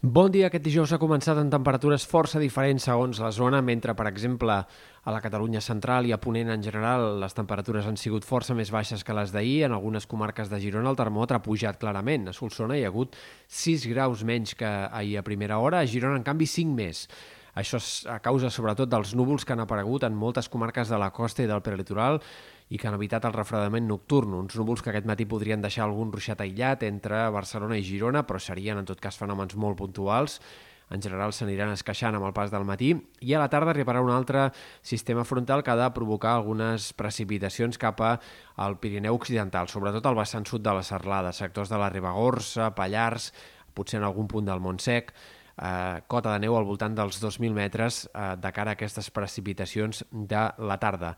Bon dia. Aquest dijous ha començat en temperatures força diferents segons la zona, mentre, per exemple, a la Catalunya central i a Ponent en general les temperatures han sigut força més baixes que les d'ahir. En algunes comarques de Girona el termòmetre ha pujat clarament. A Solsona hi ha hagut 6 graus menys que ahir a primera hora, a Girona, en canvi, 5 més. Això és a causa, sobretot, dels núvols que han aparegut en moltes comarques de la costa i del prelitoral i que han evitat el refredament nocturn. Uns núvols que aquest matí podrien deixar algun ruixat aïllat entre Barcelona i Girona, però serien, en tot cas, fenòmens molt puntuals. En general s'aniran esqueixant amb el pas del matí. I a la tarda arribarà un altre sistema frontal que ha de provocar algunes precipitacions cap al Pirineu Occidental, sobretot al vessant sud de la Serlada, sectors de la Ribagorça, Pallars, potser en algun punt del Montsec, eh, cota de neu al voltant dels 2.000 metres eh, de cara a aquestes precipitacions de la tarda.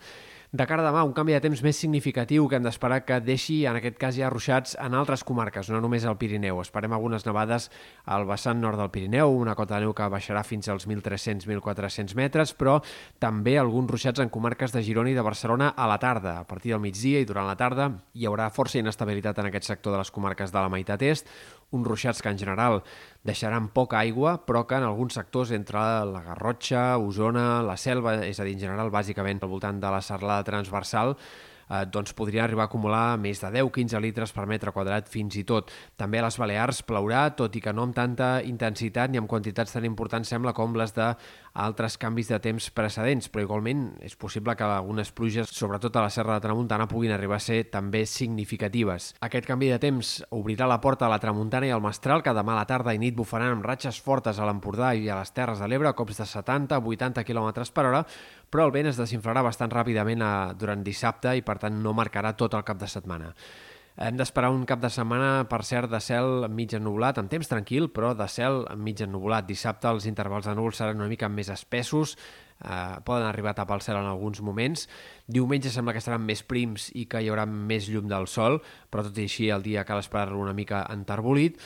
De cara a demà, un canvi de temps més significatiu que hem d'esperar que deixi, en aquest cas, ja ruixats en altres comarques, no només al Pirineu. Esperem algunes nevades al vessant nord del Pirineu, una cota de neu que baixarà fins als 1.300-1.400 metres, però també alguns ruixats en comarques de Girona i de Barcelona a la tarda. A partir del migdia i durant la tarda hi haurà força inestabilitat en aquest sector de les comarques de la meitat est, uns ruixats que en general deixaran poca aigua, però que en alguns sectors entre la Garrotxa, Osona, la Selva, és a dir, en general, bàsicament al voltant de la serlada transversal eh, doncs podrien arribar a acumular més de 10-15 litres per metre quadrat fins i tot. També a les Balears plourà, tot i que no amb tanta intensitat ni amb quantitats tan importants sembla com les d'altres canvis de temps precedents, però igualment és possible que algunes pluges, sobretot a la Serra de Tramuntana, puguin arribar a ser també significatives. Aquest canvi de temps obrirà la porta a la Tramuntana i al Mestral, que demà a la tarda i nit bufaran amb ratxes fortes a l'Empordà i a les Terres de l'Ebre, cops de 70-80 km per hora, però el vent es desinflarà bastant ràpidament a, eh, durant dissabte i per tant no marcarà tot el cap de setmana. Hem d'esperar un cap de setmana, per cert, de cel mig ennublat, en temps tranquil, però de cel mig ennublat. Dissabte els intervals de núvols seran una mica més espessos, eh, poden arribar a tapar el cel en alguns moments. Diumenge sembla que estaran més prims i que hi haurà més llum del sol, però tot i així el dia cal esperar-lo una mica enterbolit.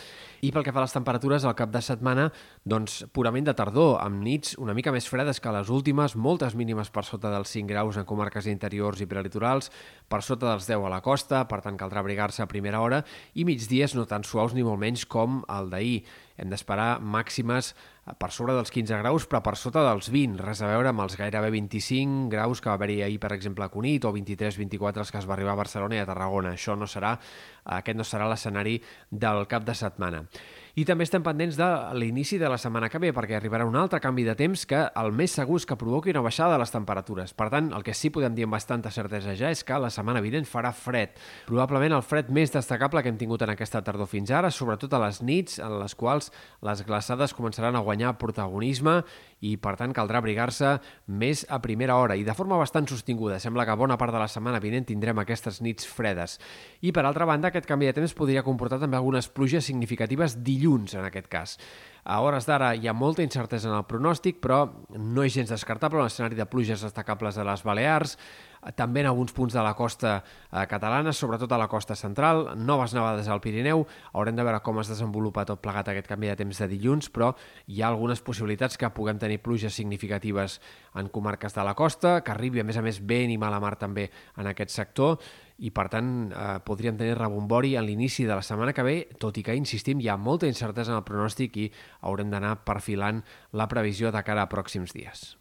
I pel que fa a les temperatures, al cap de setmana, doncs purament de tardor, amb nits una mica més fredes que les últimes, moltes mínimes per sota dels 5 graus en comarques interiors i prelitorals, per sota dels 10 a la costa, per tant caldrà abrigar-se a primera hora, i migdies no tan suaus ni molt menys com el d'ahir. Hem d'esperar màximes per sobre dels 15 graus, però per sota dels 20, res a veure amb els gairebé 25 graus que va haver-hi ahir, per exemple, a Cunit, o 23-24 els que es va arribar a Barcelona i a Tarragona. Això no serà, aquest no serà l'escenari del cap de setmana. I també estem pendents de l'inici de la setmana que ve, perquè arribarà un altre canvi de temps que el més segur és que provoqui una baixada de les temperatures. Per tant, el que sí podem dir amb bastanta certesa ja és que la setmana vinent farà fred. Probablement el fred més destacable que hem tingut en aquesta tardor fins ara, sobretot a les nits, en les quals les glaçades començaran a guanyar protagonisme i, per tant, caldrà abrigar-se més a primera hora i de forma bastant sostinguda. Sembla que bona part de la setmana vinent tindrem aquestes nits fredes. I, per altra banda, aquest canvi de temps podria comportar també algunes pluges significatives dilluns, en aquest cas. A hores d'ara hi ha molta incertesa en el pronòstic, però no és gens descartable un escenari de pluges destacables a les Balears, també en alguns punts de la costa eh, catalana, sobretot a la costa central, noves nevades al Pirineu, haurem de veure com es desenvolupa tot plegat aquest canvi de temps de dilluns, però hi ha algunes possibilitats que puguem tenir pluges significatives en comarques de la costa, que arribi a més a més vent i mala mar també en aquest sector, i per tant eh, podríem tenir rebombori a l'inici de la setmana que ve, tot i que, insistim, hi ha molta incertesa en el pronòstic i haurem d'anar perfilant la previsió de cara a pròxims dies.